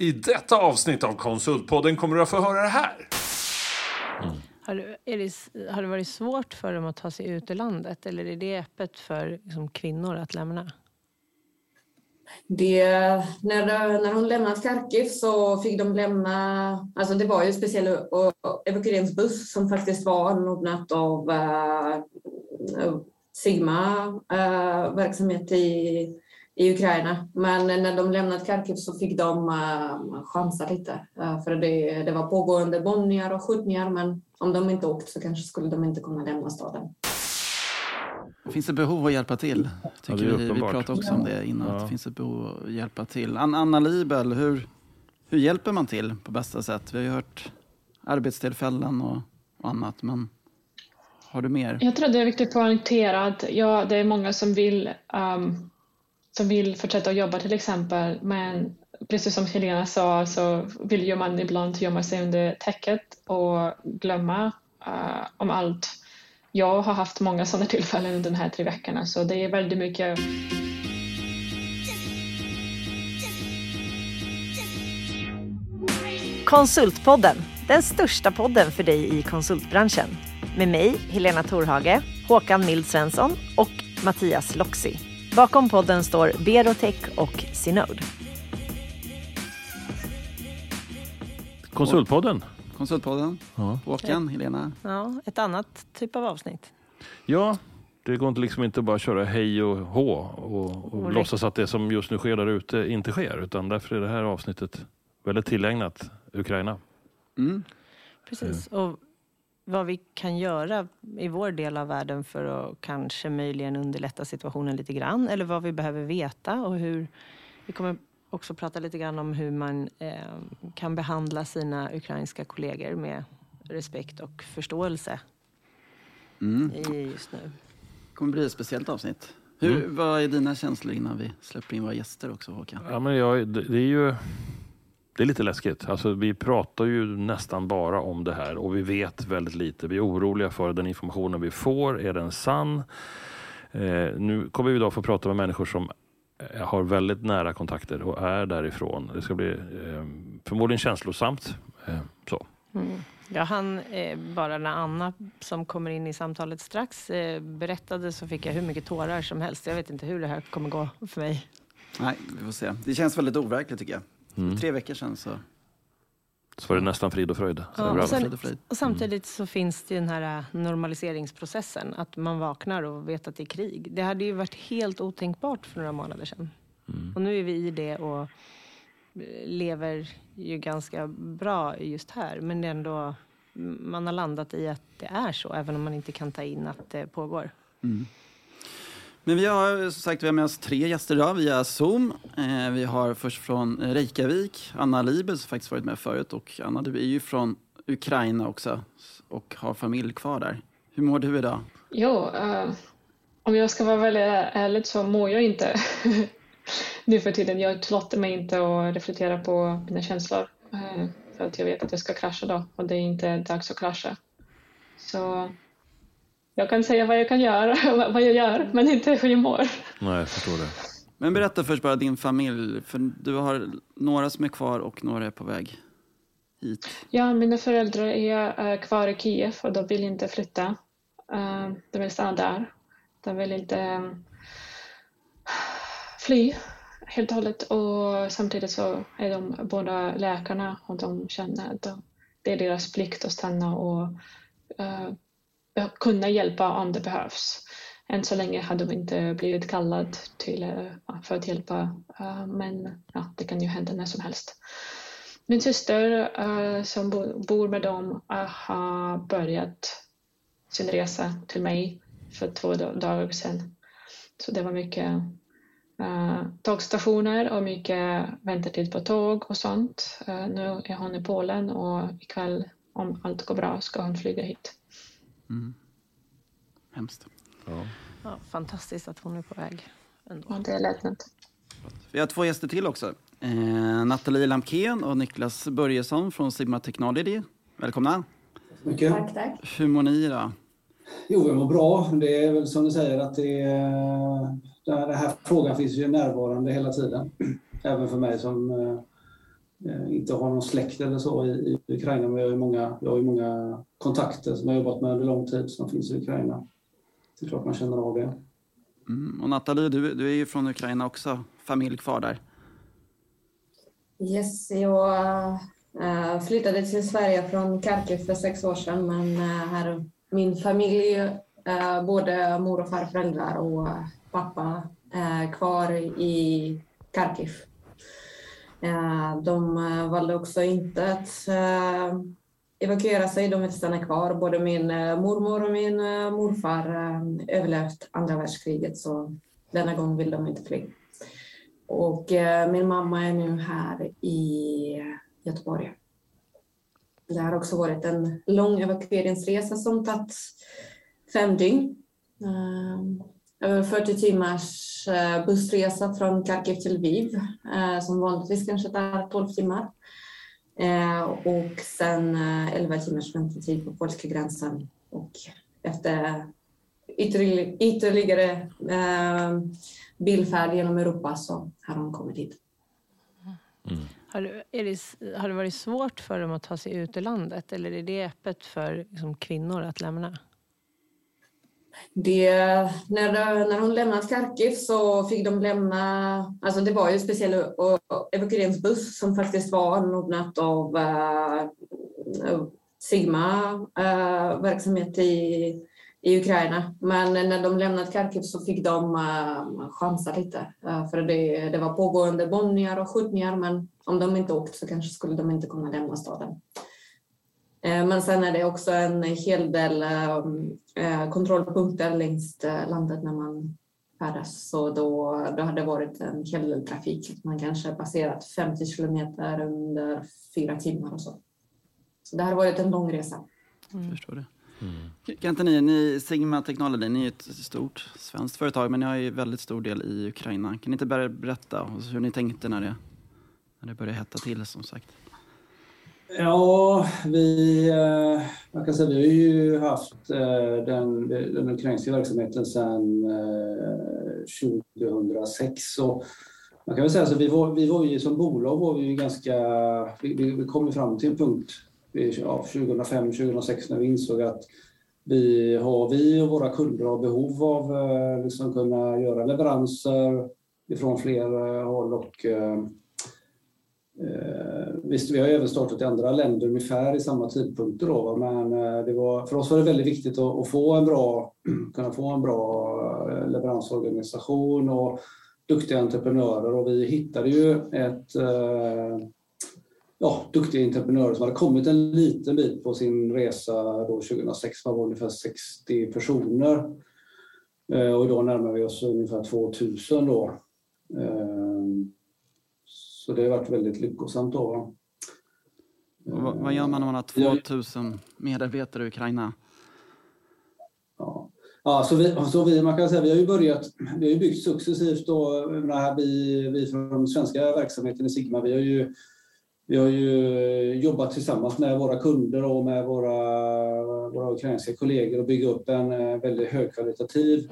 I detta avsnitt av Konsultpodden kommer du att få höra det här. Har, du, är det, har det varit svårt för dem att ta sig ut ur landet eller är det öppet för liksom, kvinnor att lämna? Det, när, när hon lämnat Kharkiv så fick de lämna, alltså det var ju en speciell evakueringsbuss som faktiskt var anordnat av uh, Sigma uh, verksamhet i, i Ukraina. Men när de lämnat Kharkiv så fick de uh, chansa lite. Uh, för det, det var pågående bombningar och skjutningar men om de inte åkt så kanske skulle de inte kunna lämna staden. Finns det behov att hjälpa till? Tycker ja, vi, vi pratade också om det innan. Ja. Finns det behov att hjälpa till? Anna Libel, hur, hur hjälper man till på bästa sätt? Vi har ju hört arbetstillfällen och, och annat, men har du mer? Jag tror det är viktigt att poängtera att ja, det är många som vill, um, som vill fortsätta att jobba till exempel, men precis som Helena sa så vill ju man ibland gömma sig under täcket och glömma uh, om allt jag har haft många sådana tillfällen under de här tre veckorna så det är väldigt mycket Konsultpodden, den största podden för dig i konsultbranschen. Med mig, Helena Torhage, Håkan Mild Svensson och Mattias Loxi. Bakom podden står Berotech och Synode. Konsultpodden. Konsultpodden. Ja. Håkan, Helena. Ja, ett annat typ av avsnitt. Ja, det går inte liksom inte bara köra hej och hå och, och, och låtsas att det som just nu sker där ute inte sker. Utan därför är det här avsnittet väldigt tillägnat Ukraina. Mm. Precis. Och vad vi kan göra i vår del av världen för att kanske möjligen underlätta situationen lite grann. Eller vad vi behöver veta och hur vi kommer också prata lite grann om hur man eh, kan behandla sina ukrainska kollegor med respekt och förståelse mm. i just nu. Det kommer bli ett speciellt avsnitt. Hur, mm. Vad är dina känslor innan vi släpper in våra gäster också Håkan? Ja, men jag, det, det är ju det är lite läskigt. Alltså, vi pratar ju nästan bara om det här och vi vet väldigt lite. Vi är oroliga för den informationen vi får. Är den sann? Eh, nu kommer vi idag få prata med människor som har väldigt nära kontakter och är därifrån. Det ska bli eh, förmodligen känslosamt. Eh, så. Mm. Ja, han, eh, bara när Anna som kommer in i samtalet strax eh, berättade så fick jag hur mycket tårar som helst. Jag vet inte hur det här kommer gå för mig. Nej, vi får se. Det känns väldigt overkligt tycker jag. Mm. För tre veckor sedan så så var det nästan frid och fröjd. Ja, och, sen, och, samtidigt så finns det den här äh, normaliseringsprocessen. Att man vaknar och vet att det är krig. Det hade ju varit helt otänkbart för några månader sedan. Mm. Och nu är vi i det och äh, lever ju ganska bra just här. Men det är ändå, man har landat i att det är så, även om man inte kan ta in att det pågår. Mm. Men vi har som sagt vi har med oss tre gäster idag via Zoom. Eh, vi har först från Reykjavik, Anna Libel som faktiskt varit med förut. Och Anna, du är ju från Ukraina också och har familj kvar där. Hur mår du idag? Jo, uh, om jag ska vara väldigt ärlig så mår jag inte nu för tiden. Jag tillåter mig inte att reflektera på mina känslor uh, för att jag vet att jag ska krascha då och det är inte dags att krascha. Så jag kan säga vad jag kan göra, vad jag gör, men inte hur jag mår. Nej, jag förstår det. Men berätta först bara din familj, för du har några som är kvar och några är på väg hit. Ja, mina föräldrar är kvar i Kiev och de vill inte flytta. Eh, de vill stanna där. De vill inte eh, fly helt och hållet och samtidigt så är de båda läkarna och de känner att det är deras plikt att stanna och kunna hjälpa om det behövs. Än så länge har de inte blivit kallad till, eh, för att hjälpa eh, men ja, det kan ju hända när som helst. Min syster eh, som bor med dem har börjat sin resa till mig för två dagar sedan. Så det var mycket tågstationer och mycket väntetid på tåg och sånt. Nu är hon i Polen och ikväll om allt går bra ska hon flyga hit. Mm. Hemskt. Ja. ja. fantastiskt att hon är på väg. Ändå. Ja, det är lättnat. Vi har två gäster till också. Eh, Nathalie Lamkén och Niklas Börjesson från Sigma Technology. Välkomna. Tack, tack. Hur mår ni idag? Jo, vi mår bra. Det är väl som du säger att det är, den här frågan finns ju närvarande hela tiden. Även för mig som, eh, inte har någon släkt eller så i, i Ukraina. Men vi har ju många, vi har ju många kontakter som jag har jobbat med under lång tid som finns i Ukraina. Det är klart man känner av det. Mm. Och Nathalie, du, du är ju från Ukraina också, familj kvar där. Yes, jag äh, flyttade till Sverige från Kharkiv för sex år sedan men äh, här min familj, äh, både mor och farföräldrar och pappa är kvar i Kharkiv. Eh, de eh, valde också inte att eh, evakuera sig, de vill stanna kvar. Både min mormor och min morfar överlevt andra världskriget så denna gång vill de inte fly. Och min mamma är nu här i Göteborg. Det har också varit en lång evakueringsresa som tagit fem dygn. Eh, över 40 timmars eh, bussresa från Kharkiv till Lviv eh, som vanligtvis kanske tar 12 timmar. Eh, och sen 11 eh, timmars väntetid på polska gränsen och efter ytterligare, ytterligare bilfärd genom Europa så har de kommit hit. Mm. Har, det, det, har det varit svårt för dem att ta sig ut ur landet eller är det öppet för liksom, kvinnor att lämna? Det, när, när hon lämnat Kharkiv så fick de lämna, alltså det var ju en speciell eh, evakueringsbuss som faktiskt var anordnat av uh, Sigma uh, verksamhet i i Ukraina. Men när de lämnade Kharkiv så fick de uh, chansa lite. Uh, för det, det var pågående bombningar och skjutningar men om de inte åkt så kanske skulle de inte kunna lämna staden. Uh, men sen är det också en hel del uh, kontrollpunkter längs landet när man färdas. Så då, då har det varit en hel del trafik. Man kanske passerat 50 kilometer under fyra timmar och så. Så det har varit en lång resa. Mm. Förstår det. Mm. Kan inte ni, ni, Sigma Technology, ni är ett stort svenskt företag men ni har ju väldigt stor del i Ukraina. Kan ni inte börja berätta hur ni tänkte när det, när det började hetta till som sagt? Ja, vi, eh, man kan säga, vi har ju haft eh, den, den ukrainska verksamheten sedan eh, 2006. Och man kan väl säga så vi var, vi var ju som bolag var vi ganska, vi, vi kom fram till en punkt ja, 2005-2006 när vi insåg att vi, har, vi och våra kunder har behov av att liksom kunna göra leveranser ifrån fler håll och eh, Visst, vi har även startat i andra länder ungefär i samma tidpunkter då, men eh, det var, för oss var det väldigt viktigt att, att, få en bra, kunna få en bra eh, leveransorganisation och duktiga entreprenörer och vi hittade ju ett eh, ja, duktiga entreprenörer som hade kommit en liten bit på sin resa då 2006. Man var ungefär 60 personer. Och idag närmar vi oss ungefär 2000 då. Eh, så det har varit väldigt lyckosamt då. Vad, vad gör man när man har 2000 medarbetare i Ukraina? Ja. Ja, så vi, så vi, man kan säga, vi har ju börjat, vi har ju byggt successivt då, vi, vi från den svenska verksamheten i Sigma, vi har ju vi har ju jobbat tillsammans med våra kunder och med våra, våra ukrainska kollegor och bygga upp en eh, väldigt högkvalitativ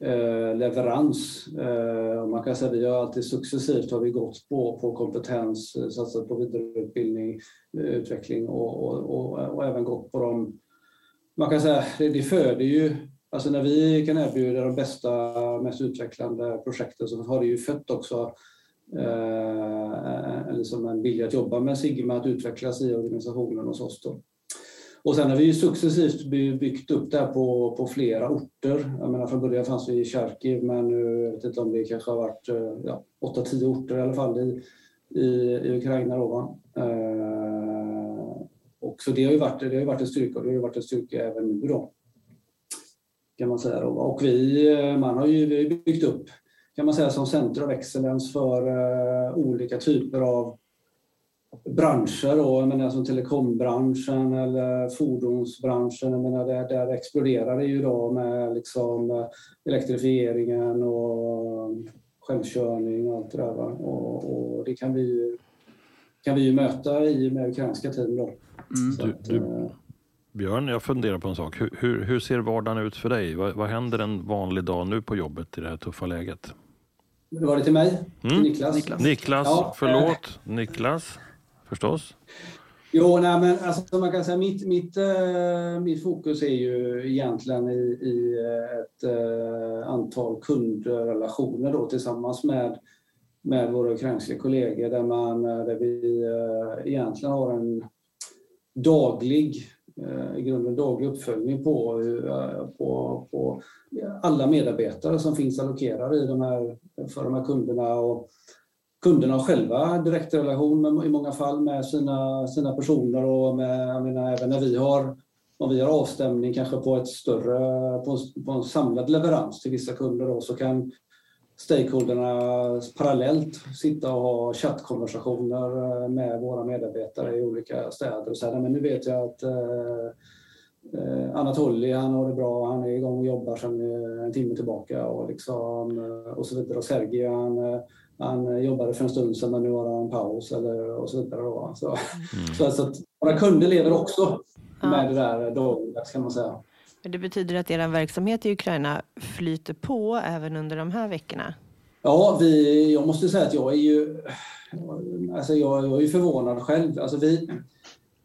eh, leverans. Eh, man kan säga att vi har alltid successivt har vi gått på, på kompetens, eh, satsat på vidareutbildning, eh, utveckling och, och, och, och, även gått på de... Man kan säga det, det föder ju Alltså när vi kan erbjuda de bästa, mest utvecklande projekten så har det ju fött också eh, liksom en vilja att jobba med Sigma, att utvecklas i organisationen hos oss. Då. Och sen har vi ju successivt byggt upp det här på, på flera orter. Jag menar, från början fanns vi i Charkiv men nu jag vet inte om det kanske har varit eh, ja, 8-10 orter i alla fall i, i, i Ukraina. Då, eh, och så det har ju varit, det har varit en styrka och det har ju varit en styrka även nu. Då, kan man säga. Då. Och vi, eh, man har ju, vi har byggt upp kan man säga som center of excellence för eh, olika typer av branscher. Då. Jag menar, som telekombranschen eller fordonsbranschen. Jag menar, där, där exploderar det ju idag med liksom, eh, elektrifieringen och självkörning och allt det där. Och, och, det kan vi ju, kan vi ju möta i med ukrainska team. Då. Mm. Att, du, du, eh, Björn, jag funderar på en sak. Hur, hur, hur ser vardagen ut för dig? Vad, vad händer en vanlig dag nu på jobbet i det här tuffa läget? Var det till mig? Till Mm. Niklas? Niklas. Niklas, Ja, förlåt. Niklas, förstås. Jo, nej, men alltså, man kan säga mitt, mitt, äh, mitt fokus är ju egentligen i, i eh, ett äh, antal kundrelationer då, tillsammans med, med våra ukrainska kollegor där, man, där vi äh, egentligen har en daglig, i grunden daglig uppföljning på, på, på alla medarbetare som finns allokerade i de här, för de här kunderna. Och, kunderna har själva direktrelation med, i många fall med sina, sina personer och med, jag menar, även när vi har om vi har avstämning kanske på ett större, på en, på en samlad leverans till vissa kunder då, så kan stakeholderna parallellt sitta och ha chattkonversationer eh, med våra medarbetare i olika städer och säga men nu vet jag att eh, eh Anatoly han har det bra, han är igång och jobbar sedan eh, en timme tillbaka och, liksom, och så vidare. Och Sergej han, han jobbade för en stund sedan men nu har han paus eller, och så vidare. Då. Så, så, alltså att våra kunder lever också med det där dagligdags kan man säga. Men det betyder att er verksamhet i Ukraina flyter på även under de här veckorna? Ja, vi, jag måste säga att jag är ju, alltså jag, jag är ju förvånad själv. Alltså vi,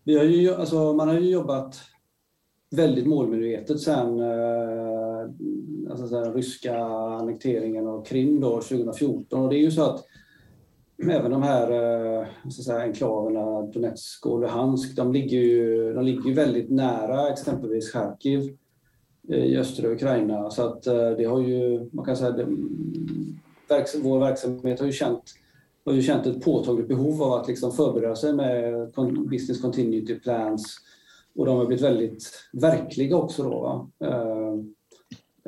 vi har ju, alltså man har ju jobbat väldigt målmedvetet sen, alltså så här, ryska annekteringen av Krim då, 2014. Och det är ju så att även de här eh, så att säga, enklaverna Donetsk och Luhansk, de ligger ju, de ligger ju väldigt nära exempelvis Charkiv eh, i östra Ukraina. Så att eh, det har ju, man kan säga, det, verks, vår verksamhet har ju känt har ju känt ett påtagligt behov av att liksom förbereda sig med business continuity plans och de har blivit väldigt verkliga också. Då, va?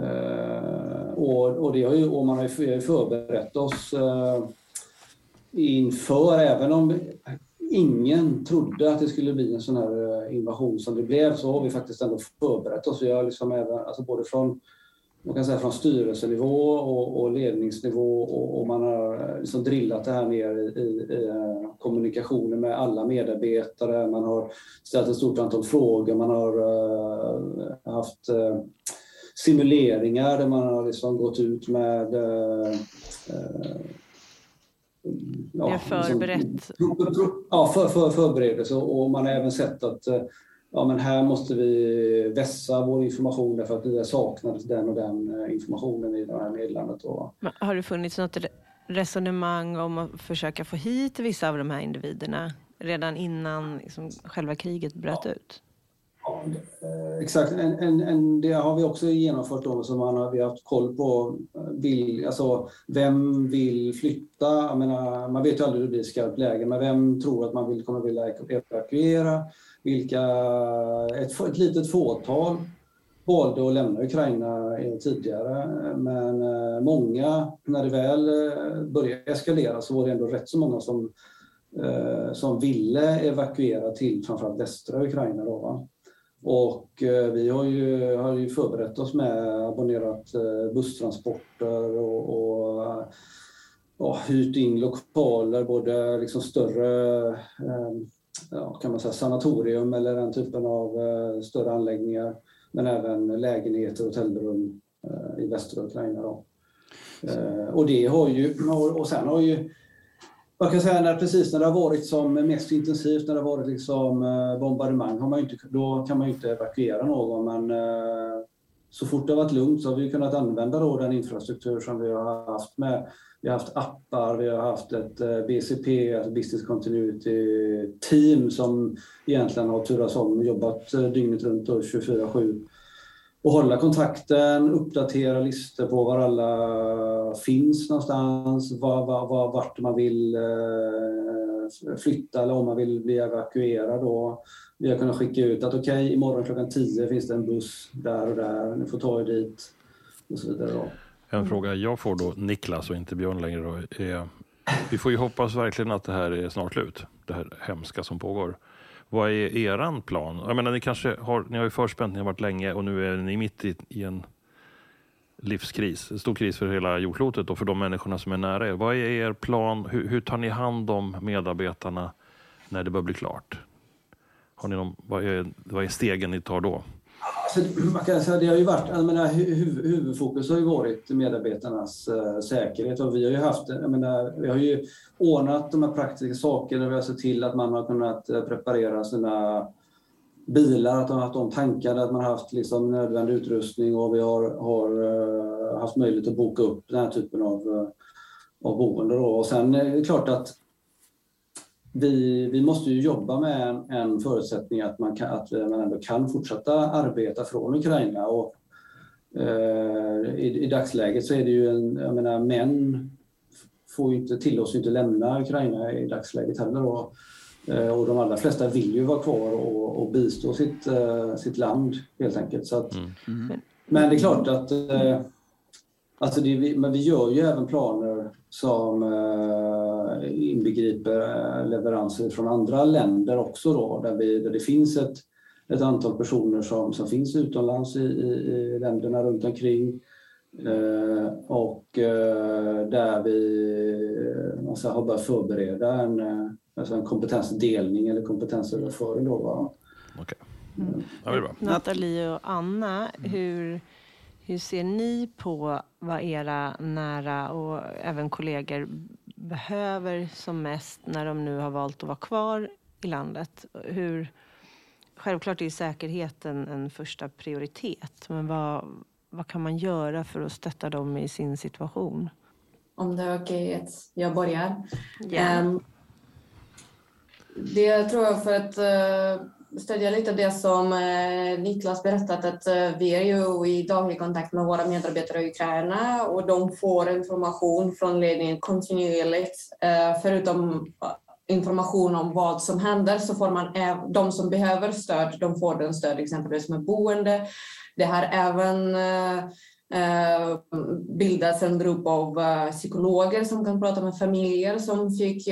Eh, och, och, det har ju, och man har ju förberett oss eh, inför, även om ingen trodde att det skulle bli en sån här eh, invasion som det blev, så har vi faktiskt ändå förberett oss. Vi har liksom även, alltså både från man kan säga från styrelsenivå och, och ledningsnivå och, och, man har liksom drillat det här ner i, i, i kommunikationen med alla medarbetare. Man har ställt ett stort antal frågor. Man har uh, haft uh, simuleringar där man har liksom gått ut med uh, ja, förberett. Liksom, ja, för, för, förberedelse och man har även sett att ja, men här måste vi vässa vår information därför att det saknades den och den informationen i det här meddelandet. Har det funnits något resonemang om att försöka få hit vissa av de här individerna redan innan liksom, själva kriget bröt ja. ut? Ja, eh, exakt, en, en, en, det har vi också genomfört då, som man har, vi har haft koll på eh, vill, alltså, vem vill flytta. Jag menar, man vet ju aldrig hur det blir i skarpt läge, men vem tror att man vill, kommer vilja evakuera? Vilka, ett, ett litet fåtal valde att lämna Ukraina eh, tidigare, men många, när det väl började eskalera så var det ändå rätt så många som, som ville evakuera till framförallt västra Ukraina. Då, va? Och eh, vi har ju, har ju förberett oss med abonnerat eh, busstransporter och, och eh, ja, hyrt in lokaler, både liksom större ja, kan man säga, sanatorium eller den typen av större anläggningar. Men även lägenheter och hotellrum i västra Ukraina. Då. Och det har ju, och, och sen har ju, man kan säga när, precis när det har varit som mest intensivt, när det har varit liksom eh, bombardemang, har man inte, då kan man ju inte evakuera någon. Men eh, så fort det har varit lugnt så har vi kunnat använda då den infrastruktur som vi har haft med vi har haft appar, vi har haft ett eh, BCP, alltså Business Continuity Team som egentligen har turats om och jobbat dygnet runt 24-7 och hålla kontakten, uppdatera listor på var alla finns någonstans, var, var, var, vart man vill eh, flytta eller om man vill bli evakuerad. Då. Vi har kunnat skicka ut att okej, okay, imorgon klockan 10 finns det en buss där och där, ni får ta er dit och så vidare. Då. En fråga jag får då, Niklas och inte Björn längre då, är, vi får ju hoppas verkligen att det här är snart slut, det här hemska som pågår. Vad är eran plan? Jag menar, ni kanske har, ni har ju förspänt, ni har varit länge och nu är ni mitt i, i en livskris, en stor kris för hela jordklotet och för de människorna som är nära er. Vad är er plan? Hur, hur tar ni hand om medarbetarna när det börjar bli klart? Har ni någon, vad, är, vad är stegen ni tar då? Alltså, man kan säga, det har ju varit, jag menar, huv, huvudfokus har ju varit medarbetarnas eh, säkerhet och vi har ju haft, jag menar, vi har ju ordnat de här praktiska sakerna, vi har sett till att man har kunnat eh, preparera sina bilar, att de har haft dem tankade, att man har haft liksom nödvändig utrustning och vi har, har eh, haft möjlighet att boka upp den här typen av, eh, av boende. Då. Och sen är det klart att vi, vi måste ju jobba med en, en förutsättning att man, kan, att man ändå kan fortsätta arbeta från Ukraina. Och, eh, i, I dagsläget så är det ju en, jag menar män får inte, tillåts inte lämna Ukraina i dagsläget heller. Då. Eh, och de allra flesta vill ju vara kvar och, och bistå sitt, eh, sitt land helt enkelt. Så att, mm. Mm. Men det är klart att eh, Alltså det, men vi gör ju även planer som eh, inbegriper eh, leveranser från andra länder också då, där, vi, där det finns ett, ett antal personer som, som finns utomlands i, i, i länderna runt omkring. Eh, och eh, där vi alltså, har börjat förbereda en, alltså en kompetensdelning eller kompetensöverföring. Då, va? Okay. Mm. Ja, det är bra. Nathalie och Anna, hur hur ser ni på vad era nära och även kollegor behöver som mest när de nu har valt att vara kvar i landet? Hur, självklart är säkerheten en första prioritet, men vad, vad kan man göra för att stötta dem i sin situation? Om det är okej att jag börjar? Yeah. Um, det tror jag för att uh, stödja lite det som eh, Niklas berättat att eh, vi är ju i daglig kontakt med våra medarbetare i Ukraina och de får information från ledningen kontinuerligt. Eh, förutom information om vad som händer så får man de som behöver stöd, de får den stöd exempelvis med boende. Det har även bildats en grupp av psykologer som kan prata med familjer som fick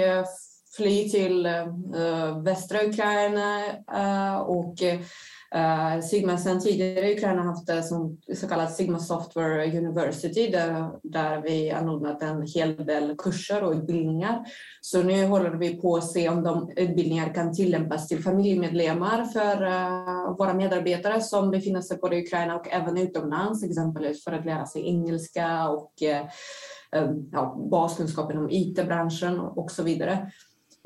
fly till uh, västra Ukraina uh, och uh, Sigma sedan tidigare i Ukraina haft det som så kallat Sigma Software University där, där vi anordnat en hel del kurser och utbildningar. Så nu håller vi på att se om de utbildningar kan tillämpas till familjemedlemmar för uh, våra medarbetare som befinner sig både i Ukraina och även utomlands, exempelvis för att lära sig engelska och ja, baskunskapen om IT-branschen och så vidare.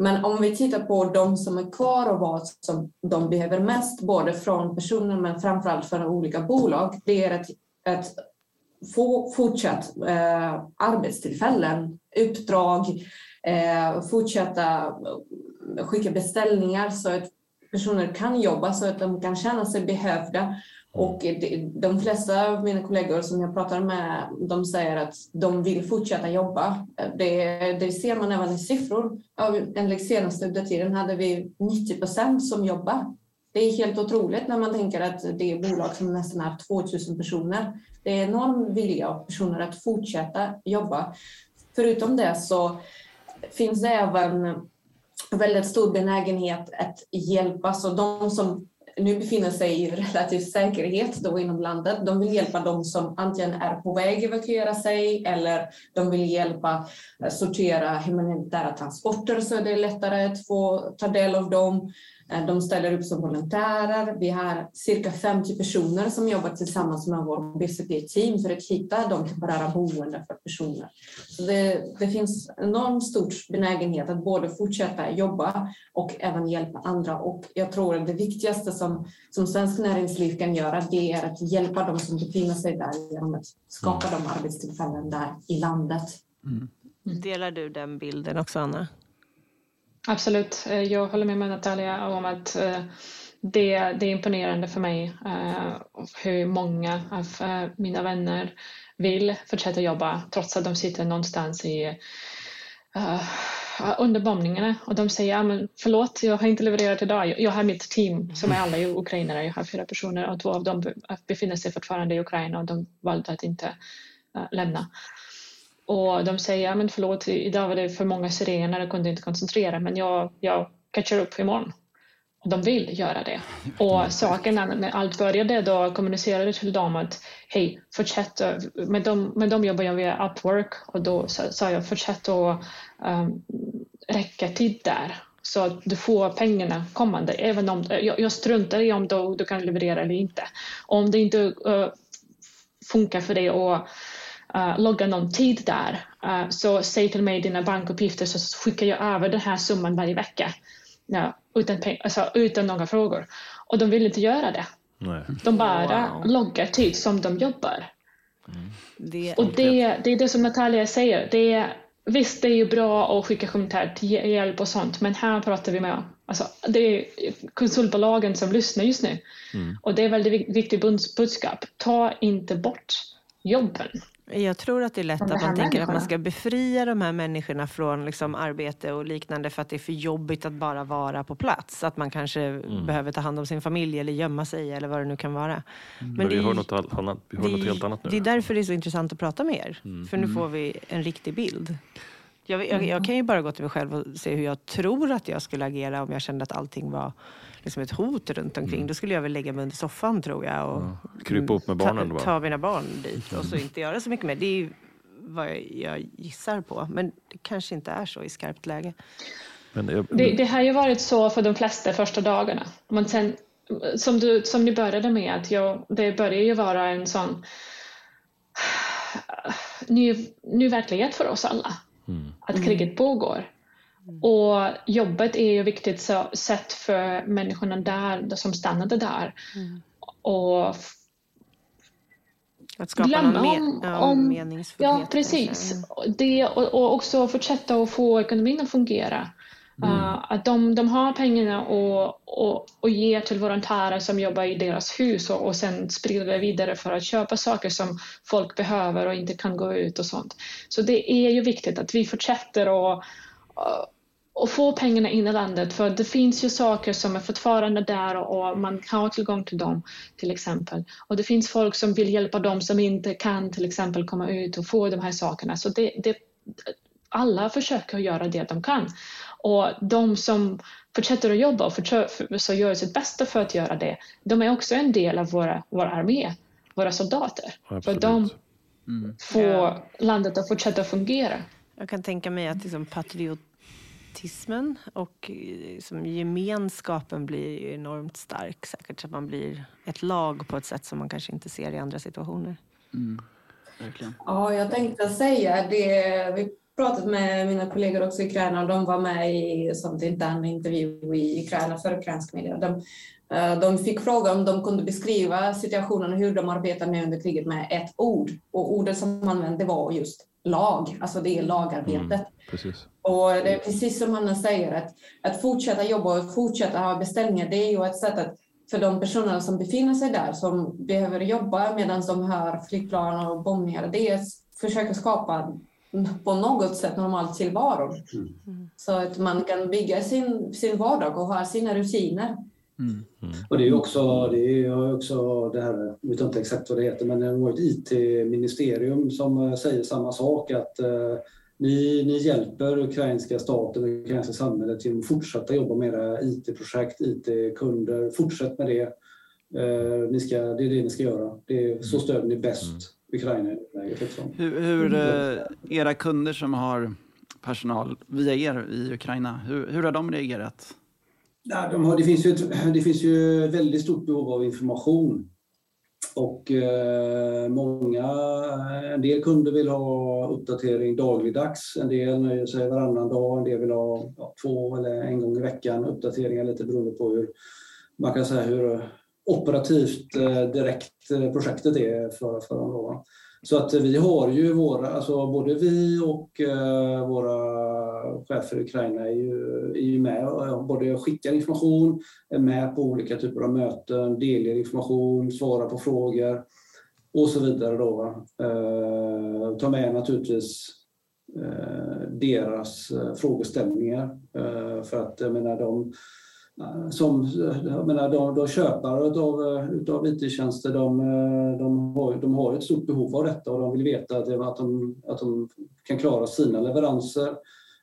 Men om vi tittar på de som är kvar och vad som de behöver mest, både från personer men framförallt från olika bolag, det är att, att få, fortsatt eh, arbetstillfällen, uppdrag, eh, fortsätta eh, skicka beställningar så att personer kan jobba så att de kan känna sig behövda. Mm. och de flesta av mina kollegor som jag pratar med, de säger att de vill fortsätta jobba. Det, det ser man även i siffror. Enligt senaste uppdateringen hade vi 90 procent som jobbar. Det är helt otroligt när man tänker att det är bolag som nästan är 2000 personer. Det är enorm vilja av personer att fortsätta jobba. Förutom det så finns det även väldigt stor benägenhet att hjälpa. Så de som nu befinner sig i relativ säkerhet då inom landet. De vill hjälpa de som antingen är på väg att evakuera sig eller de vill hjälpa eh, sortera humanitära transporter så det är lättare att få ta del av dem. Eh, de ställer upp som volontärer. Vi har cirka 50 personer som jobbar tillsammans med vår BCP-team för att hitta de temporära boenden för personer. Så det, det finns enormt stor benägenhet att både fortsätta jobba och även hjälpa andra. Och jag tror att det viktigaste som, som svensk näringsliv kan göra det är att hjälpa de som befinner sig där genom att skapa de arbetstillfällen där i landet. Mm. Delar du den bilden också, Anna? Absolut, eh, jag håller med med Natalia om att eh, det, det är imponerande för mig eh, hur många av mina vänner vill fortsätta jobba trots att de sitter någonstans i under bombningarna och de säger ja, men förlåt, jag har inte levererat idag. Jag har mitt team som är alla ukrainare. Jag har fyra personer och två av dem befinner sig fortfarande i Ukraina och de valde att inte lämna. Och de säger, ja men förlåt, idag var det för många sirener, jag kunde inte koncentrera men jag, jag catchar upp imorgon. Och de vill göra det. Och saken när allt började då kommunicerade till dem att hej, fortsätt. Med dem, med dem jobbar jag via Upwork och då sa jag fortsätt att um, räcka tid där så att du får pengarna kommande. Även om, jag, jag struntar i om du, du kan leverera eller inte. Om det inte uh, funkar för dig att uh, logga någon tid där, uh, så säg till mig dina bankuppgifter så skickar jag över den här summan varje vecka. Ja, utan, alltså, utan några frågor. Och de vill inte göra det. Nej. De bara wow. loggar tid som de jobbar. Mm. Det och det, det är det som Natalia säger. Det är, visst, det är ju bra att skicka kommentar till hjälp och sånt, men här pratar vi med alltså, det är konsultbolagen som lyssnar just nu. Mm. Och det är väldigt viktigt budskap. Ta inte bort jobben. Jag tror att det är lätt att man tänker att man ska befria de här människorna från liksom arbete och liknande för att det är för jobbigt att bara vara på plats. Att man kanske mm. behöver ta hand om sin familj eller gömma sig eller vad det nu kan vara. Mm. Men, Men vi det, har, något, annat, vi har det, något helt annat nu. Det är därför det är så intressant att prata med er. Mm. För nu mm. får vi en riktig bild. Jag, jag, jag, kan ju bara gå till mig själv och se hur jag tror att jag skulle agera om jag kände att allting var liksom ett hot runt omkring. Mm. Då skulle jag väl lägga mig under soffan tror jag. Och ja. Krypa upp med barnen? Ta, ta mina barn dit och så inte göra så mycket mer. Det är vad jag gissar på. Men det kanske inte är så i skarpt läge. Jag... Det, det, har ju varit så för de flesta första dagarna. Men sen, som, du, som ni började med, att jag, det börjar ju vara en sån ny, ny verklighet för oss alla. Mm. Att kriget pågår. Mm. Och jobbet är ju viktigt så, sätt för människorna där som stannade där. Mm. Och att skapa glömma någon om, ja, om meningsfullhet. Ja, precis. Det, och, och, också fortsätta att få ekonomin att fungera. Mm. Uh, att de, de har pengarna och, och, och ger till volontärer som jobbar i deras hus och, och sen sprider det vidare för att köpa saker som folk behöver och inte kan gå ut och sånt. Så det är ju viktigt att vi fortsätter att och få pengarna in i landet för det finns ju saker som är fortfarande där och man har tillgång till dem till exempel. Och det finns folk som vill hjälpa dem som inte kan till exempel komma ut och få de här sakerna. Så det, det, alla försöker göra det de kan. Och de som fortsätter att jobba och så gör sitt bästa för att göra det, de är också en del av våra, vår armé, våra soldater. Absolut. För de mm. får landet att fortsätta fungera. Jag kan tänka mig att liksom patriot autismen och eh, som gemenskapen blir enormt stark säkert. Så att man blir ett lag på ett sätt som man kanske inte ser i andra situationer. Mm. Verkligen. Ja, jag tänkte säga det. Vi pratat med mina kollegor också i Ukraina och de var med i som intern intervju i Ukraina för ukrainsk media. De, eh, de fick fråga om de kunde beskriva situationen och hur de arbetar med under kriget med ett ord. Och ordet som man använde var just lag, alltså det är lagarbetet. Mm, precis. Och det är precis som Hanna säger, att, att fortsätta jobba och fortsätta ha beställningar, det är ju ett sätt att för de personerna som befinner sig där, som behöver jobba medan de hör flygplan och bombningar, det är att försöka skapa på något sätt normal tillvaro. Mm. Så att man kan bygga sin, sin vardag och ha sina rutiner. Mm. Mm. Och det är också, det är också det här, jag vet inte exakt vad det heter, men det var ett IT-ministerium som säger samma sak att eh, ni, ni hjälper ukrainska staten och ukrainska samhället genom att fortsätta jobba med era IT-projekt, IT-kunder. Fortsätt med det. Eh, ni ska, det är det ni ska göra. Det är, så mm. stöder ni bäst mm. Ukraina läget. Hur, hur eh, era kunder som har personal via er i Ukraina, hur, hur har de reagerat? Ja, de har, det, finns ju ett, det finns ju väldigt stort behov av information. Och eh, många, en del kunder vill ha uppdatering dagligdags, en del nöjer sig varannan dag, en del vill ha ja, två eller en gång i veckan uppdateringar lite beroende på hur man kan säga hur operativt eh, direkt eh, projektet är för, för dem. Så att eh, vi har ju våra, alltså både vi och eh, våra chefer i Ukraina är ju, är ju med och både skickar information, är med på olika typer av möten, delger information, svarar på frågor och så vidare. Då, eh, tar med naturligtvis eh, deras eh, frågeställningar för att jag menar de som, jag menar, de, de köpare av, av IT-tjänster de, de, har, de har ett stort behov av detta och de vill veta att, de, att de kan klara sina leveranser.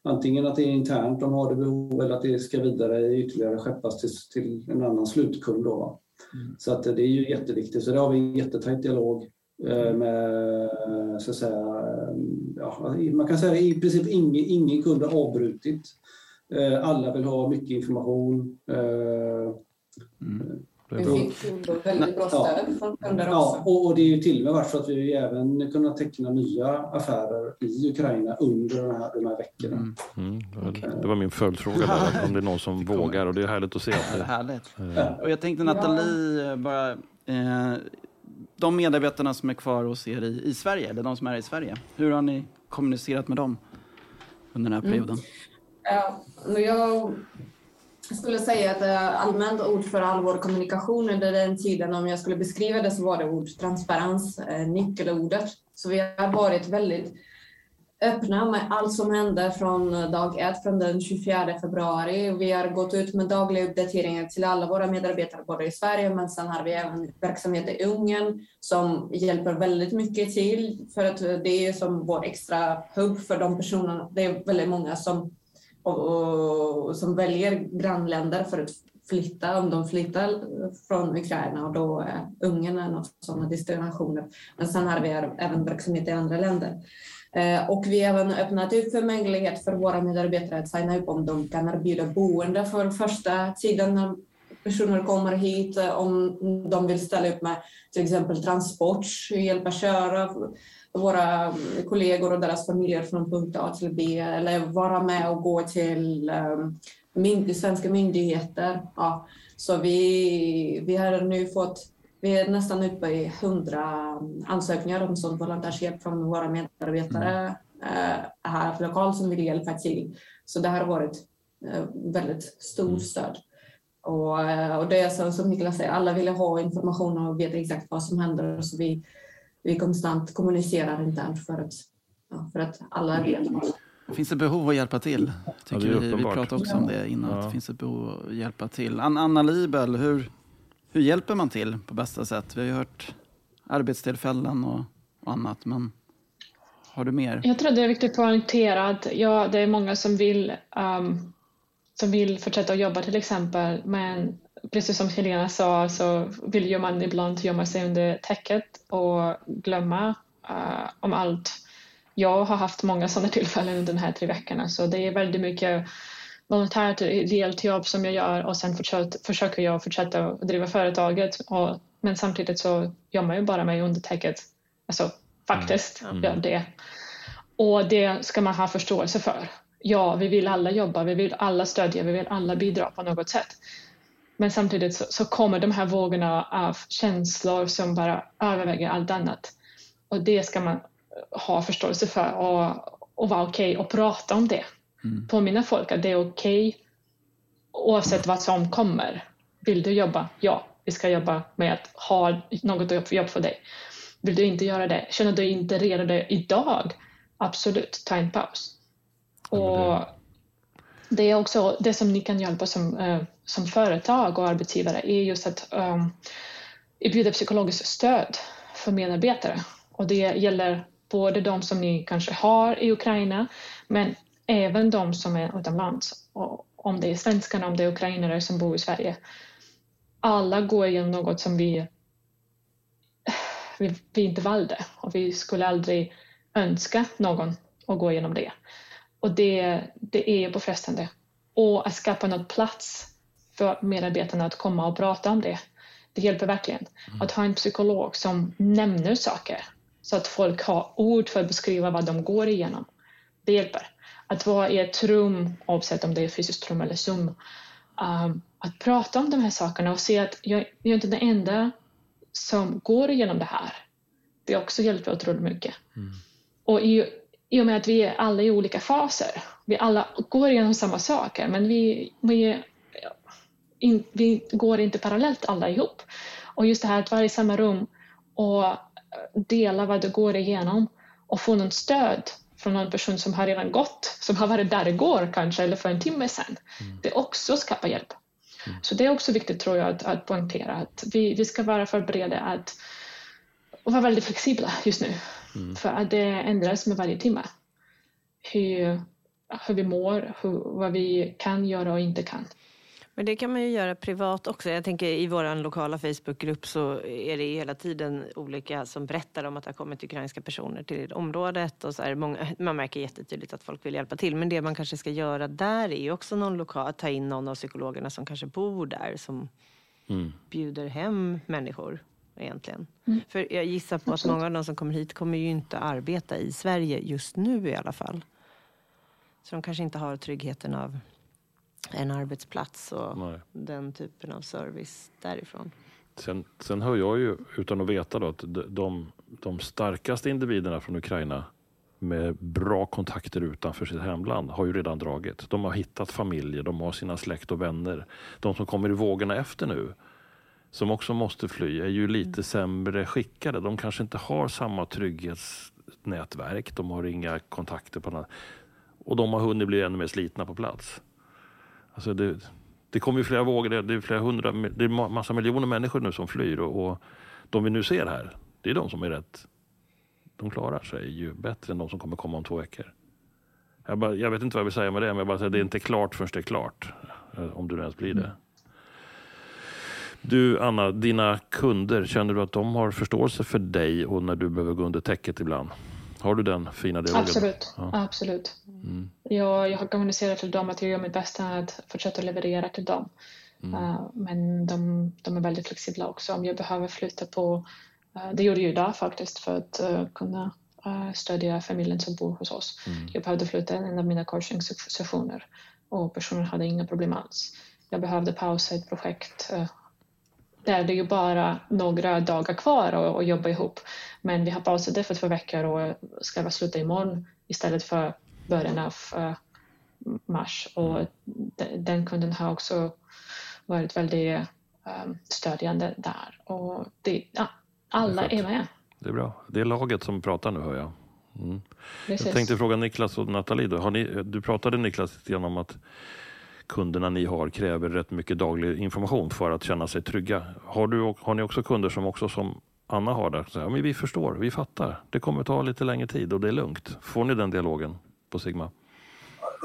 Antingen att det är internt de har det behov eller att det ska vidare ytterligare skeppas till, till en annan slutkund. Då. Mm. Så att det är ju jätteviktigt. Så det har vi en jättetajt dialog eh, med, så att säga, ja, man kan säga i princip ingen, ingen kund har avbrutit Eh, alla vill ha mycket information. Eh, Mm. Vi fick väldigt bra stöd från kunder Ja, också. och och det är ju till och med varit så att vi även kunnat teckna nya affärer i Ukraina under den här, de här veckorna. Mm. Mm, det var- det var min följdfråga där, om det är någon som vågar och det är härligt att se. Att Det är det, härligt. eh, Och jag tänkte Nathalie, eh, bara, eh, de medarbetarna som är kvar hos er i, i Sverige, eller de som är i Sverige, hur har ni kommunicerat med dem under den här perioden? Ja, men jag skulle säga att eh, allmänt ord för all vår kommunikation under den tiden, om jag skulle beskriva det så var det ord transparens, eh, nyckelordet. Så vi har varit väldigt öppna med allt som hände från dag ett, från den 24 februari. Vi har gått ut med dagliga uppdateringar till alla våra medarbetare, både i Sverige men sen har vi även verksamhet i Ungern som hjälper väldigt mycket till för att eh, det är som vår extra hubb för de personerna. Det är väldigt många som och, och, som väljer grannländer för att flytta, om de flyttar från Ukraina och då är Ungern en av sådana destinationer. Men sen har vi även verksamhet i andra länder. Eh, och vi har även öppnat upp för möjlighet för våra medarbetare att signa upp om de kan erbjuda boende för första tiden när personer kommer hit, eh, om de vill ställa upp med till exempel transport, hjälpa köra våra kollegor och deras familjer från punkt A till B eller vara med och gå till um, mynd svenska myndigheter. Ja. Så vi, vi har nu fått, vi är nästan uppe i 100 ansökningar om sån volontärshjälp från våra medarbetare eh, här lokalt som vill hjälpa till. Så det har varit eh, väldigt stort stöd. Och, eh, och det är så, som Niklas säger, alla vill ha information och veta exakt vad som händer. Så vi, vi konstant kommunicerar internt för att, ja, för att alla vet. Finns det behov att hjälpa till? Ja, Tycker är vi, vi pratade också om det innan, Ja. att det finns ett behov att hjälpa till. An- Anna Libel, hur, hur hjälper man till på bästa sätt? Vi har ju hört arbetstillfällen och, och annat, men har du mer? Jag tror det är viktigt att poängtera att ja, det är många som vill, um, som vill fortsätta att jobba till exempel, men precis som Helena sa så vill ju man ibland gömma sig under täcket och glömma uh, om allt. Jag har haft många sådana tillfällen under de här tre veckorna så det är väldigt mycket volontärt ideellt jobb som jag gör och sen försöker, försöker jag fortsätta driva företaget och, men samtidigt så gömmer jag bara mig under täcket. Alltså faktiskt gör det. Och det ska man ha förståelse för. Ja, vi vill alla jobba, vi vill alla stödja, vi vill alla bidra på något sätt. Men samtidigt så, så kommer de här vågorna av känslor som bara överväger allt annat. Och det ska man ha förståelse för och, och vara okej och prata om det. Påminna folk att det är okej oavsett vad som kommer. Vill du jobba? Ja, vi ska jobba med att ha något jobb för dig. Vill du inte göra det? Känner du dig inte redo idag? Absolut, ta en paus. Och det är också det som ni kan hjälpa som, eh, som företag och arbetsgivare är just att um, erbjuda psykologiskt stöd för medarbetare. Och det gäller både de som ni kanske har i Ukraina men även de som är utomlands. Och om det är svenskarna, om det är ukrainare som bor i Sverige. Alla går igenom något som vi, vi, vi inte valde och vi skulle aldrig önska någon att gå igenom det. Och det, det är påfrestande. Och att skapa något plats för medarbetarna att komma och prata om det, det hjälper verkligen. Att ha en psykolog som nämner saker så att folk har ord för att beskriva vad de går igenom. Det hjälper. Att vara i ett rum, oavsett om det är fysiskt rum eller Zoom, um, att prata om de här sakerna och se att jag, jag är inte den enda som går igenom det här. Det också hjälper otroligt mycket. Och i, i och med att vi är alla i olika faser, vi alla går igenom samma saker, men vi, vi, in, vi går inte parallellt alla ihop. Och just det här att vara i samma rum och dela vad du går igenom och få något stöd från någon person som har redan gått, som har varit där igår kanske, eller för en timme sedan. Det också skapar hjälp. Så det är också viktigt tror jag att, att poängtera att vi, vi ska vara förberedda att och vara väldigt flexibla just nu. För att det ändras med varje timme. Hur, hur vi mår, hur, vad vi kan göra och inte kan. Men det kan man ju göra privat också. Jag tänker i vår lokala Facebookgrupp så är det hela tiden olika som berättar om att det har kommit ukrainska personer till området. Och så är många, man märker jättetydligt att folk vill hjälpa till. Men det man kanske ska göra där är ju också någon lokal, ta in någon av psykologerna som kanske bor där som mm. bjuder hem människor egentligen. Mm. För jag gissar på att många av de som kommer hit kommer ju inte arbeta i Sverige just nu i alla fall. Så de kanske inte har tryggheten av en arbetsplats och Nej. den typen av service därifrån. Sen, sen hör jag ju, utan att veta, då, att de, de starkaste individerna från Ukraina med bra kontakter utanför sitt hemland har ju redan dragit. De har hittat familjer, de har sina släkt och vänner. De som kommer i vågorna efter nu, som också måste fly, är ju lite mm. sämre skickade. De kanske inte har samma trygghetsnätverk, de har inga kontakter på något. Och de har hunnit bli ännu mer slitna på plats. Alltså det, det kommer ju flera vågor, det är flera hundra, det är massa miljoner människor nu som flyr och, och de vi nu ser här, det är de som är rätt, de klarar sig ju bättre än de som kommer komma om två veckor. Jag, bara, jag vet inte vad jag vill säga med det, men jag bara säger det är inte klart förrän det är klart. Eh, om du ens blir det. Du Anna, dina kunder, känner du att de har förståelse för dig och när du behöver gå under täcket ibland? Har du den fina dialogen? Absolut. Ja. Absolut. Mm. Jag, jag har kommunicerat till dem att jag gör mitt bästa att fortsätta leverera till dem. Mm. Uh, men de, de, är väldigt flexibla också. Om jag behöver flytta på, uh, det gjorde jag idag faktiskt för att uh, kunna stödja familjen som bor hos oss. Mm. Jag behövde flytta en av mina coaching-sessioner och personen hade inga problem alls. Jag behövde pausa ett projekt det är ju bara några dagar kvar att jobba ihop. Men vi har pausat det för två veckor och ska sluta imorgon istället för början av uh, mars. Och den kunden har också varit väldigt um, stödjande där. Och det, ja, alla är, är med. Det är bra. Det är laget som pratar nu hör jag. Mm. Jag tänkte fråga Niklas och Nathalie. Då. Ni, du pratade Niklas lite om att kunderna ni har kräver rätt mycket daglig information för att känna sig trygga. Har, du, har ni också kunder som också som Anna har där, så här, men vi förstår, vi fattar. Det kommer ta lite längre tid och det är lugnt. Får ni den dialogen på Sigma?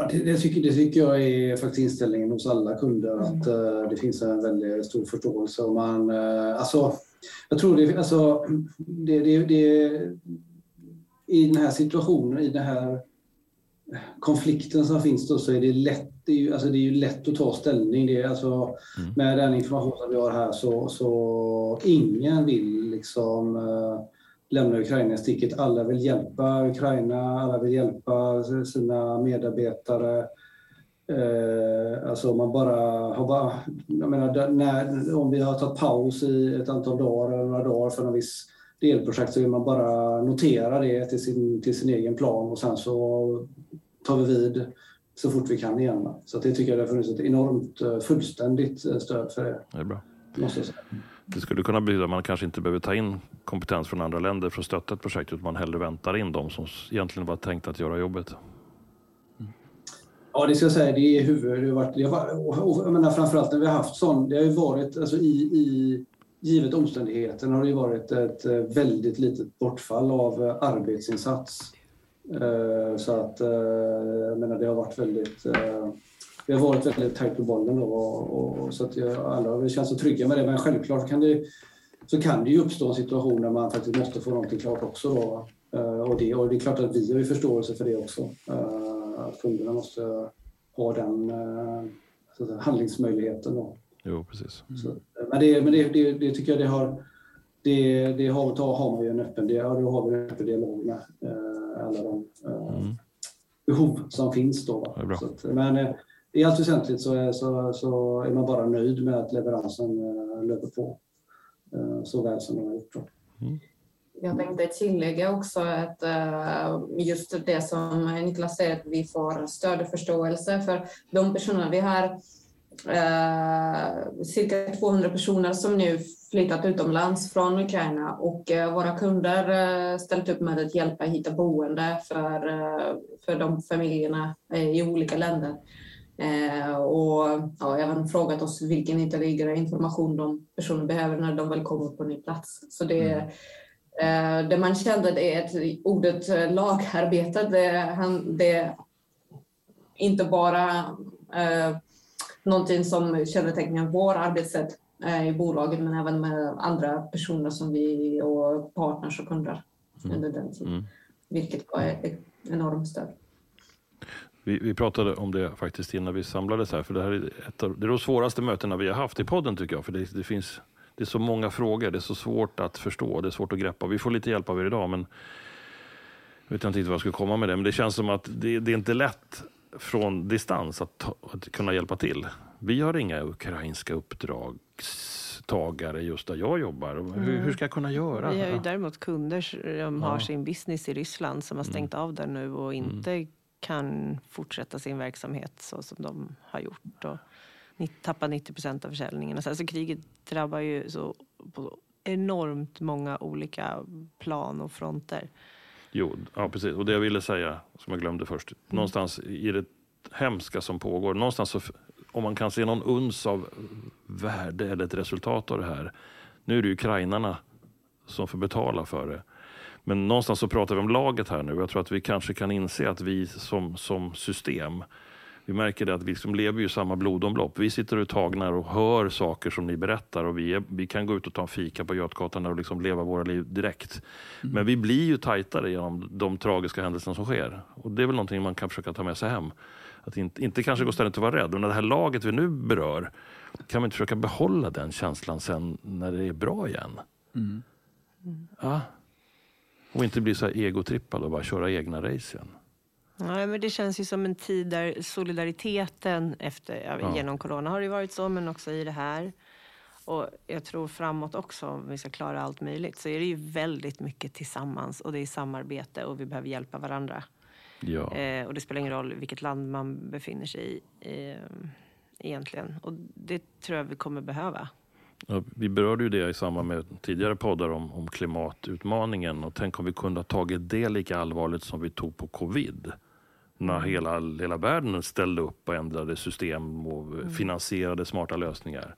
Det, det, tycker, det tycker jag är faktiskt inställningen hos alla kunder, att uh, det finns en väldigt stor förståelse. Och man, uh, alltså, jag tror det, alltså, det, det, det, i den här situationen, i den här konflikten som finns då så är det lätt, det är ju, alltså det är ju lätt att ta ställning. Det är alltså, mm. Med den information som vi har här så, så ingen vill liksom uh, lämna Ukraina i sticket. Alla vill hjälpa Ukraina, alla vill hjälpa sina medarbetare. Uh, alltså man bara har bara, jag menar, när, om vi har tagit paus i ett antal dagar eller några dagar för en viss delprojekt så vill man bara notera det till sin, till sin egen plan och sen så tar vi vid så fort vi kan igen. Så det tycker jag det har funnits ett enormt eh, fullständigt eh, stöd för det. Det är bra. Det skulle kunna betyda att man kanske inte behöver ta in kompetens från andra länder för att stötta ett projekt utan man hellre väntar in dem som egentligen var tänkt att göra jobbet. Mm. Ja, det ska jag säga, det är huvud. Det har varit, det har varit, jag menar, framförallt när vi har haft sån, det har ju varit alltså i, i givet omständigheten har det varit ett eh, väldigt litet bortfall av eh, arbetsinsats eh, så att, jag menar, det har varit väldigt vi har varit väldigt tajt på bollen då och, och, så att jag, alla känns så trygga med det. Men självklart kan det, så kan det ju uppstå en situation där man faktiskt måste få någonting klart också. Då. Och, det, och det är klart att vi har ju förståelse för det också. Att kunderna måste ha den säga, handlingsmöjligheten. Då. Jo, precis. Så, men det, men det, det, det tycker jag det har det, det har, har man ju en öppen, det, då har vi en öppen dialog med eh, alla de eh, mm. behov som finns. Då, att, men eh, i allt väsentligt så, så, så är man bara nöjd med att leveransen eh, löper på eh, så väl som den har gjort. Mm. Jag tänkte tillägga också att uh, just det som Niklas säger, att vi får stöd och förståelse för de personerna vi har eh, cirka 200 personer som nu flyttat utomlands från Ukraina och eh, våra kunder eh, ställt upp med att hjälpa hitta boende för, eh, för de familjerna eh, i olika länder. Och ja, även frågat oss vilken ytterligare information de personer behöver när de väl kommer på ny plats. Så det, mm. Det man kände det är att ordet lagarbete, det, han, det inte bara någonting som kännetecknar vår arbetssätt eh, i bolagen men även med andra personer som vi och partners och kunder Mm. under den tiden. Mm. Vilket var ett enormt stöd. Vi, vi pratade om det faktiskt innan vi samlades här, för det här är ett av det är de svåraste mötena vi har haft i podden tycker jag, för det, det finns det är så många frågor, det är så svårt att förstå, det är svårt att greppa. Vi får lite hjälp av er idag, men jag vet inte vad jag ska komma med det, men det känns som att det, det är inte lätt från distans att, att kunna hjälpa till. Vi har inga ukrainska uppdragstagare just där jag jobbar. Hur, hur ska jag kunna göra? Vi har ju däremot kunder som har Ja. sin business i Ryssland som har stängt av den nu och inte kan fortsätta sin verksamhet så som de har gjort. Och tappar 90 procent av försäljningen. Och så- Alltså kriget drabbar ju så på enormt många olika plan och fronter. Jo, ja, precis. Och det jag ville säga, som jag glömde först. Någonstans i det hemska som pågår, någonstans så, om man kan se någon uns av värde eller ett resultat av det här. Nu är det ukrainarna som får betala för det. Men någonstans så pratar vi om laget här nu. Jag tror att vi kanske kan inse att vi som, som system, vi märker det att vi som lever i samma blodomlopp. Vi sitter och är tagna och hör saker som ni berättar och vi, är, vi kan gå ut och ta en fika på Götgatan och liksom leva våra liv direkt. Men vi blir ju tajtare genom de tragiska händelserna som sker. Och det är väl någonting man kan försöka ta med sig hem. Att inte, inte kanske gå ständigt och vara rädd, men det här laget vi nu berör, kan vi inte försöka behålla den känslan sen när det är bra igen? Ja. Och inte bli så egotrippad och bara köra egna race igen. Ja, men det känns ju som en tid där solidariteten efter, ja, genom corona har det varit så, men också i det här. Och jag tror framåt också, om vi ska klara allt möjligt, så är det ju väldigt mycket tillsammans och det är samarbete och vi behöver hjälpa varandra. Ja. Eh, och det spelar ingen roll vilket land man befinner sig i eh, egentligen. Och det tror jag vi kommer behöva. Ja, vi berörde ju det i samband med tidigare poddar om, om klimatutmaningen. Och tänk om vi kunde ha tagit det lika allvarligt som vi tog på covid. När hela, hela världen ställde upp och ändrade system och finansierade smarta lösningar.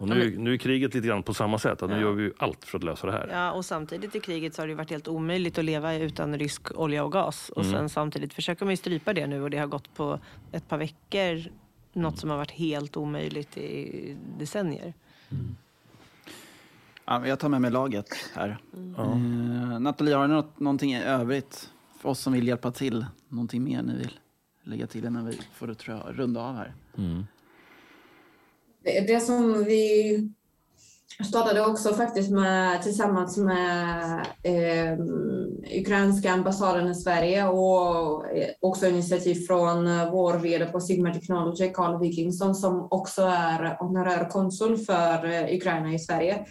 Och nu, nu är kriget lite grann på samma sätt. Att nu Ja. gör vi allt för att lösa det här. Ja, och samtidigt i kriget så har det varit helt omöjligt att leva utan rysk olja och gas. Och sen samtidigt försöker man ju strypa det nu och det har gått på ett par veckor. Något som har varit helt omöjligt i decennier. Ja, jag tar med mig laget här. Ja. Eh, Nathalie, har ni något, någonting i övrigt för oss som vill hjälpa till? Någonting mer ni vill lägga till innan vi får tror jag, runda av här? Mm. Det, det som vi startade också faktiskt med, tillsammans med eh, ukrainska ambassaden i Sverige och eh, också initiativ från eh, vår vd på Sigma Technology, Carl Wikingsson, som också är honorär konsul för eh, Ukraina i Sverige.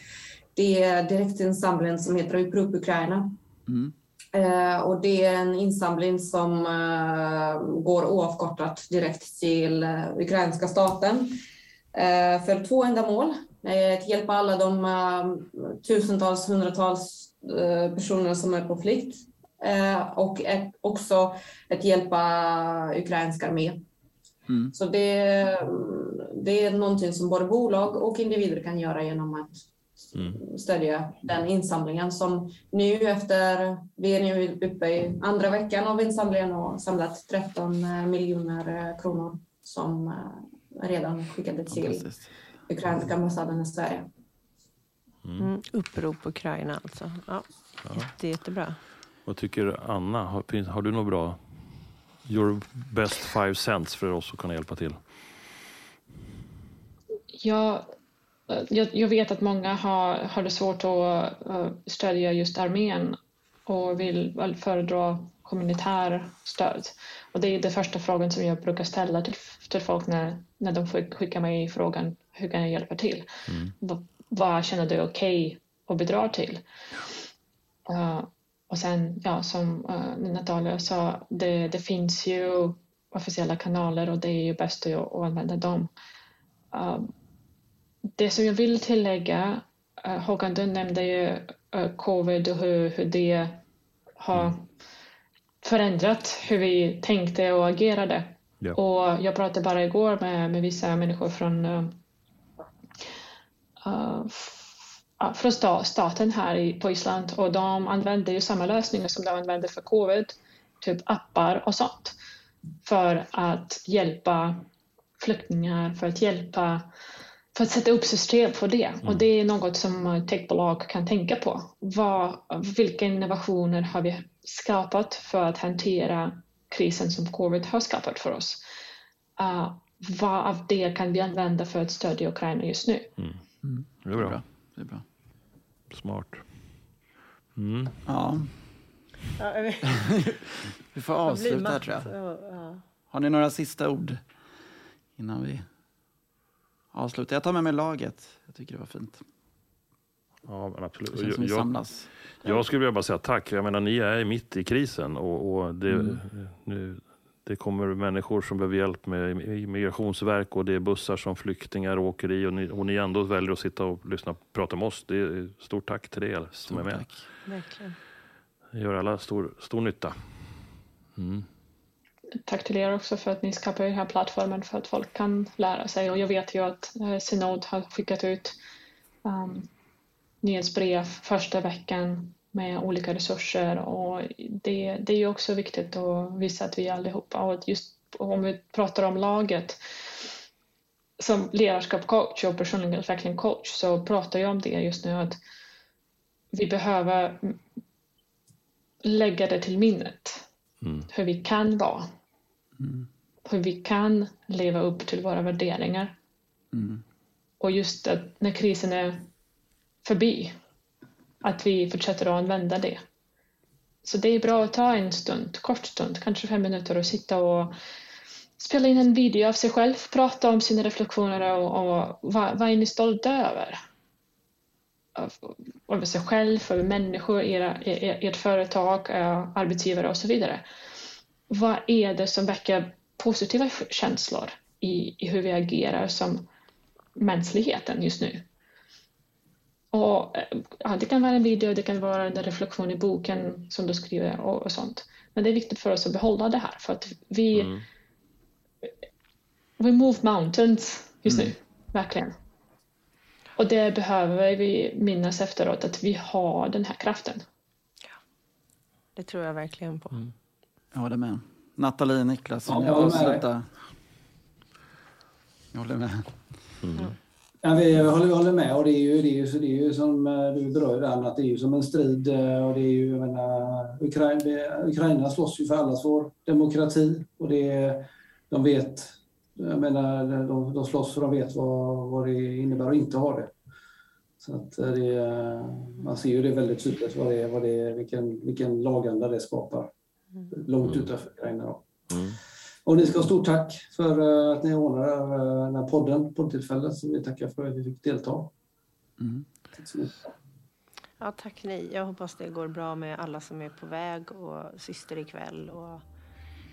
Det är direktinsamlingen som heter Upprop Ukraina. Mm. Eh, och det är en insamling som eh, går oavkortat direkt till eh, ukrainska staten för två ändamål. Att hjälpa alla de tusentals, hundratals personer som är på flykt och ett, också att hjälpa ukrainska armé. Mm. Så det, det är någonting som både bolag och individer kan göra genom att Mm. stödja den insamlingen som nu efter, vi är nu uppe i andra veckan av insamlingen och samlat 13 miljoner eh, kronor som eh, redan skickade till ukrainska ambassaden i Sverige. Mm. Upprop Ukraina alltså. Ja, Jätte, jättebra. Vad tycker Anna? Har, har du något bra? Your best five cents för oss att kunna hjälpa till? Jag, eh, jag, jag vet att många har, har det svårt att eh, stödja just armén och vill föredra kommunitär stöd. Och det är den första frågan som jag brukar ställa till, till folk när, när de skick- skickar mig frågan hur kan jag hjälpa till? Vad, vad känner du okej att bidra till? Eh, och sen, ja, som uh, Natalia sa, det, det finns ju officiella kanaler och det är ju bäst att, att använda dem. Eh, det som jag vill tillägga, uh, Håkan du nämnde ju uh, covid och hur, hur det har förändrat hur vi tänkte och agerade. Ja. Och jag pratade bara igår med, med vissa människor från, uh, från sta, staten här i, på Island och de använder ju samma lösningar som de använder för covid, typ appar och sånt, för att hjälpa flyktingar, för att hjälpa, för att sätta upp system för det. Och det är något som techbolag kan tänka på. Vad, vilka innovationer har vi skapat för att hantera krisen som covid har skapat för oss? Uh, vad av det kan vi använda för att stödja Ukraina just nu? Det är bra. Bra. Det är bra. Smart. Mm. Ja, vi får avsluta här tror jag. Har ni några sista ord innan vi avslutar? Jag tar med mig laget. Jag tycker det var fint. Ja, men absolut. Det känns som vi Jag, samlas. jag skulle vilja bara säga tack. Jag menar, ni är mitt i krisen och, och det, Mm. nu, det kommer människor som behöver hjälp med migrationsverk och det är bussar som flyktingar åker i och ni, och ni ändå väljer att sitta och lyssna och prata med oss. Det är stort tack till er som är Stort med. tack. Verkligen. Det gör alla stor, stor nytta. Mm. Tack till er också för att ni skapar den här plattformen för att folk kan lära sig. Och jag vet ju att eh, Synod har skickat ut um, nyhetsbrev första veckan med olika resurser och det, det är ju också viktigt att visa att vi allihopa, och just om vi pratar om laget som ledarskapscoach och personlig utveckling coach så pratar jag om det just nu att vi behöver lägga det till minnet Mm. hur vi kan vara Mm. hur vi kan leva upp till våra värderingar. Mm. Och just att när krisen är förbi, att vi fortsätter att använda det. Så det är bra att ta en stund, kort stund, kanske fem minuter och sitta och spela in en video av sig själv, prata om sina reflektioner och, och vad, vad är ni stolta över? Över sig själv, över människor, era, er, ert företag, eh, arbetsgivare och så vidare. Vad är det som väcker positiva känslor i, i hur vi agerar som mänskligheten just nu? Och, eh, ja, det kan vara en video, det kan vara en reflektion i boken som du skriver och, och sånt. Men det är viktigt för oss att behålla det här för att vi, Mm. we move mountains just nu, verkligen. Och det behöver vi minnas efteråt, att vi har den här kraften. Det tror jag verkligen på. Jag håller med. Nathalie, Niklas, Ja, vill ni jag håller med dig. avsluta? Jag håller med. Ja, vi håller, vi håller med och det är ju, det är ju, så det är ju som eh, du berör där, att det är ju som en strid eh, och det är ju, jag menar, Ukraina, Ukraina slåss ju för allas vår demokrati och det är, de vet, jag menar, de, de slåss för de vet vad, vad det innebär att inte ha det. Så att eh, det, man ser ju det väldigt tydligt vad det är, vad det vilken, vilken laganda det skapar långt utanför Ukraina. Då. Mm. Och ni ska ha stort tack för eh, att ni ordnar eh, den här podden, poddtillfället. Så vi tackar för att vi fick delta. Mm. Tack så mycket. Ja, tack ni. Jag hoppas det går bra med alla som är på väg och syster ikväll. Och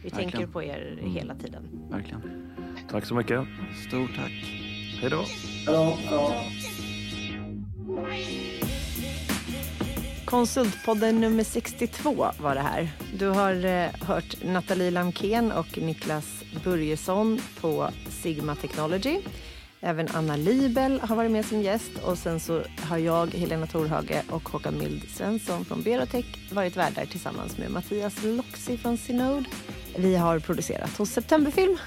vi Verkligen. tänker på er hela tiden. Verkligen. Tack så mycket. Stort tack. Hej då. Hej då. Konsultpodden nummer 62 var det här. Du har eh, hört Nathalie Lamken och Niklas Börjesson på Sigma Technology. Även Anna Libel har varit med som gäst och sen så har jag, Helena Torhage och Håkan Mild Svensson från Berotech varit värdar tillsammans med Mattias Loxi från Synode. Vi har producerat hos Septemberfilm.